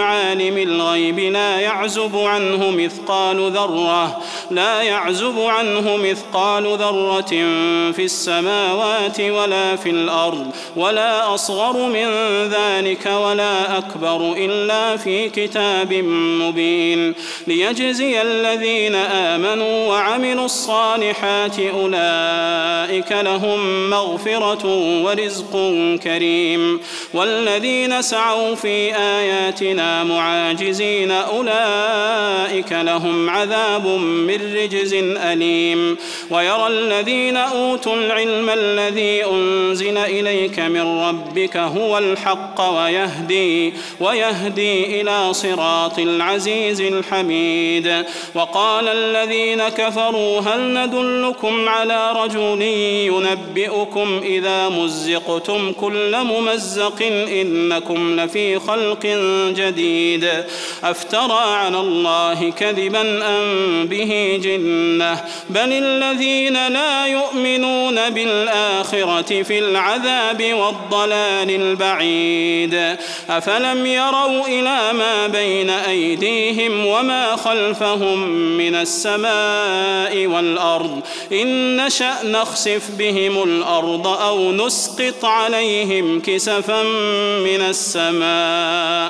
عالم الغيب لا يعزب عنه مثقال ذرة لا يعزب عنه مثقال ذرة في السماوات ولا في الأرض ولا أصغر من ذلك ولا أكبر إلا في كتاب مبين. ليجزي الذين آمنوا وعملوا الصالحات أولئك لهم مغفرة ورزق كريم والذين سعوا في آياتنا معاجزين أولئك لهم عذاب من رجز أليم. ويرى الذين أوتوا العلم الذي أنزل إليك من ربك هو الحق ويهدي ويهدي إلى صراط العزيز الحميد. وقال الذين كفروا هل ندلكم على رجل ينبئكم إذا مزقتم كل ممزق إنكم لفي خلق جديد؟ جديد أفترى على الله كذبا أم به جنة. بل الذين لا يؤمنون بالآخرة في العذاب والضلال البعيد. أفلم يروا إلى ما بين أيديهم وما خلفهم من السماء والأرض. إن نشأ نخسف بهم الأرض أو نسقط عليهم كسفا من السماء.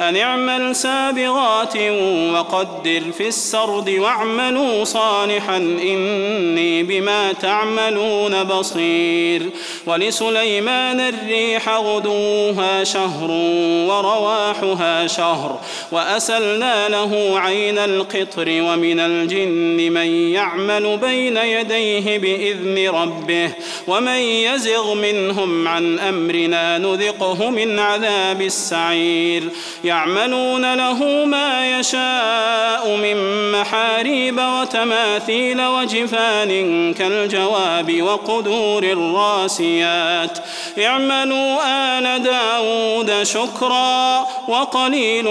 أن اعمل سابغات وقدر في السرد واعملوا صالحا إني بما تعملون بصير. ولسليمان الريح غدوها شهر ورواحها شهر وأسلنا له عين القطر ومن الجن من يعمل بين يديه بإذن ربه ومن يزغ منهم عن أمرنا نذقه من عذاب السعير. يعملون له ما يشاء من محاريب وتماثيل وجفان كالجواب وقدور الراسيات. اعملوا آل داود شكرا وقليل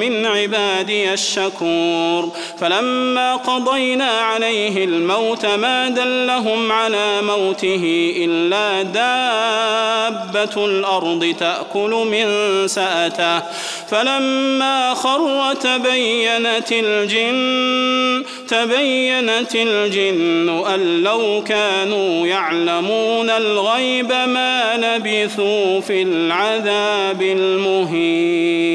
من عبادي الشكور. فلما قضينا عليه الموت ما دلهم على موته إلا دابة الأرض تأكل من سأته. فلما خر تبينت الجن تبينت الجن أن لو كانوا يعلمون الغيب ما لبثوا في العذاب المهين.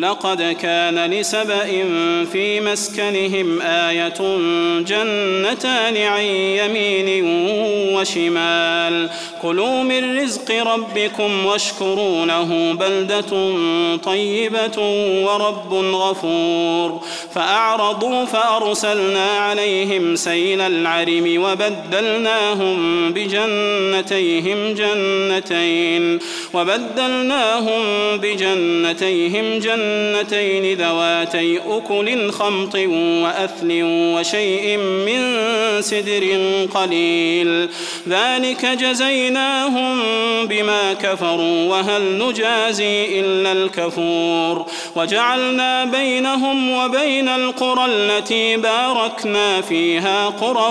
لقد كان لسبأ في مسكنهم آية جنتان عن يمين وشمال. كلوا من رزق ربكم واشكروا له بلدة طيبة ورب غفور. فأعرضوا فأرسلنا عليهم سيل العرم وبدلناهم بجنتيهم جنتين. وبدلناهم بجنتيهم جنتين ذواتي أكل خمط وأثل وشيء من سدر قليل. ذلك جزيناهم بما كفروا وهل نجازي إلا الكفور. وجعلنا بينهم وبين القرى التي باركنا فيها قرى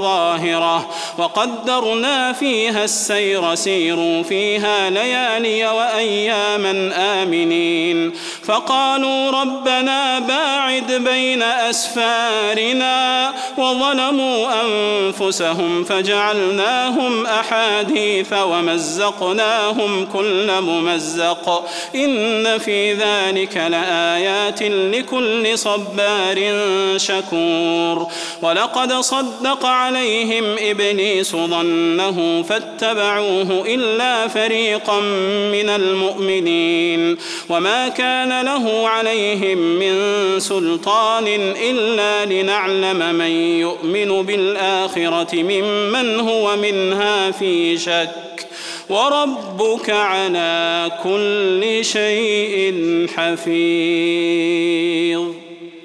ظاهرة. وقدرنا فيها السير سيروا فيها ليالي وأياما آمنين. فقالوا ربنا باعد بين أسفارنا وظلموا أنفسهم فجعلناهم أحاديث ومزقناهم كل ممزق إن في ذلك لآيات لكل صبار شكور ولقد صدق عليهم إبليس ظنه فاتبعوه إلا فريقا من المؤمنين وما كان له عليهم من سلطان إلا لنعلم من يؤمن بالآخرة ممن هو منها في شك. وربك على كل شيء حفيظ.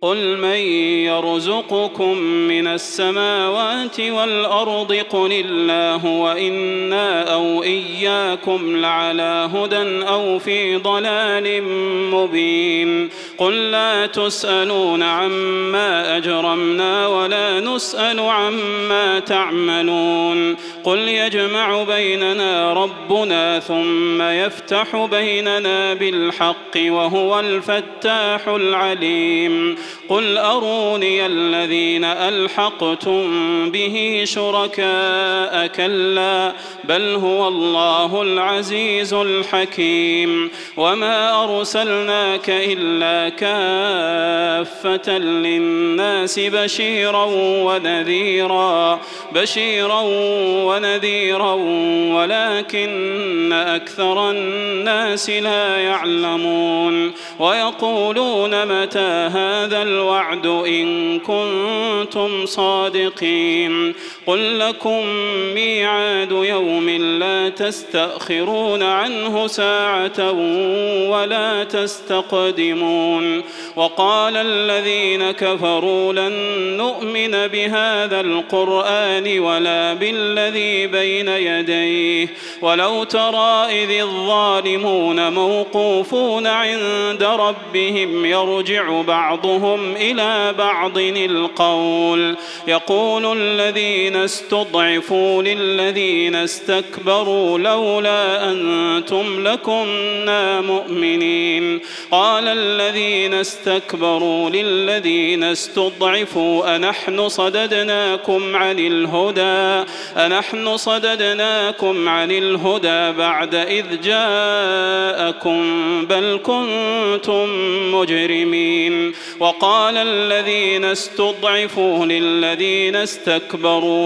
قل من يرزقكم من السماوات والأرض قل الله وإنا أو إياكم لعلى هدى أو في ضلال مبين قل لا تسألون عما أجرمنا ولا نسأل عما تعملون قل يجمع بيننا ربنا ثم يفتح بيننا بالحق وهو الفتاح العليم قل أروني الذين ألحقتم به شركاء كلا بل هو الله العزيز الحكيم. وما أرسلناك إلا كافة للناس بشيرا ونذيرا بشيرا ونذيرا ولكن أكثر الناس لا يعلمون. ويقولون متى هذا الوعد إن كنتم صادقين. قل لكم ميعاد يوم لا تستأخرون عنه ساعة ولا تستقدمون وقال الذين كفروا لن نؤمن بهذا القرآن ولا بالذي بين يديه ولو ترى إذ الظالمون موقوفون عند ربهم يرجع بعضهم إلى بعض القول يقول الذين استضعفوا للذين استكبروا لولا أنتم لكنا مؤمنين. قال الذين استكبروا للذين استضعفوا أنحن صددناكم عن الهدى أنحن صددناكم عن الهدى بعد إذ جاءكم بل كنتم مجرمين. وقال الذين استضعفوا للذين استكبروا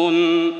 يعلمون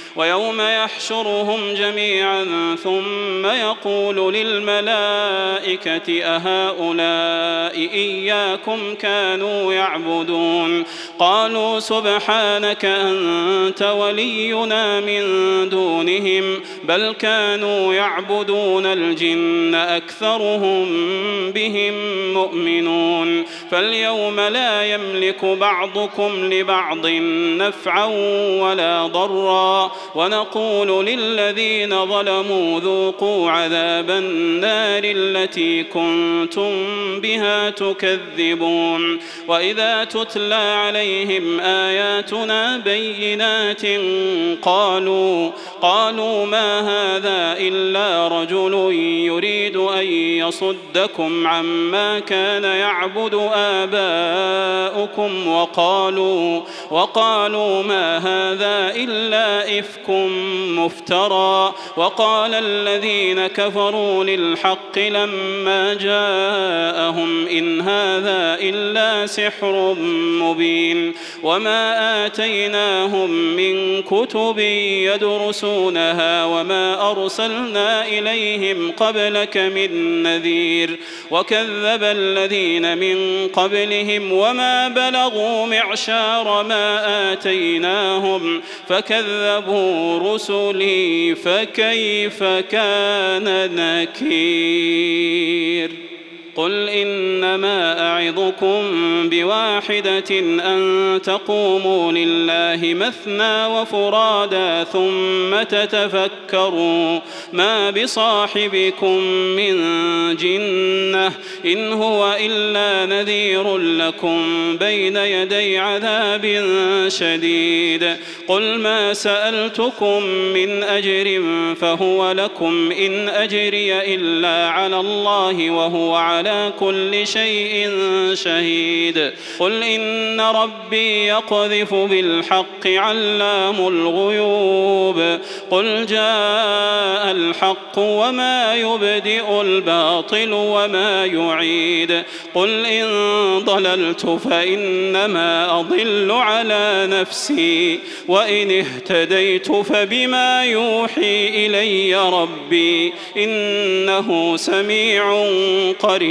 ويوم يحشرهم جميعا ثم يقول للملائكة أهؤلاء إياكم كانوا يعبدون؟ قالوا سبحانك أنت ولينا من دونهم بل كانوا يعبدون الجن أكثرهم بهم مؤمنون. فاليوم لا يملك بعضكم لبعض نفعا ولا ضرا. ونقول للذين ظلموا ذوقوا عذاب النار التي كنتم بها تكذبون. وإذا تتلى عليهم آياتنا بينات قالوا قالوا ما هذا إلا رجل يريد أن يصدكم عما كان يعبد آباؤكم وقالوا وقالوا ما هذا إلا إفك مفترى وقال الذين كفروا للحق لما جاءهم إن هذا إلا سحر مبين وما آتيناهم من كتب يدرسونها وما أرسلنا إليهم قبلك من نذير وكذب الذين من قبلهم وما بلغوا معشار ما آتيناهم فكذبوا رسلي فكيف كان نكير؟ قل إنما أعظكم بواحدة أن تقوموا لله مثنى وفرادا ثم تتفكروا ما بصاحبكم من جنة إن هو إلا نذير لكم بين يدي عذاب شديد قل ما سألتكم من أجر فهو لكم إن أجري إلا على الله وهو على على كل شيء شهيد. قل إن ربي يقذف بالحق علام الغيوب. قل جاء الحق وما يبدئ الباطل وما يعيد. قل إن ضللت فإنما أضل على نفسي. وإن اهتديت فبما يوحي إلي ربي. إنه سميع قريب.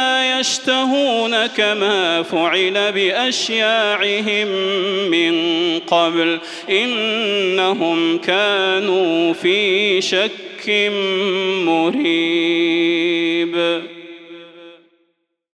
يشتهون كما فعل بأشياعهم من قبل إنهم كانوا في شك مريب.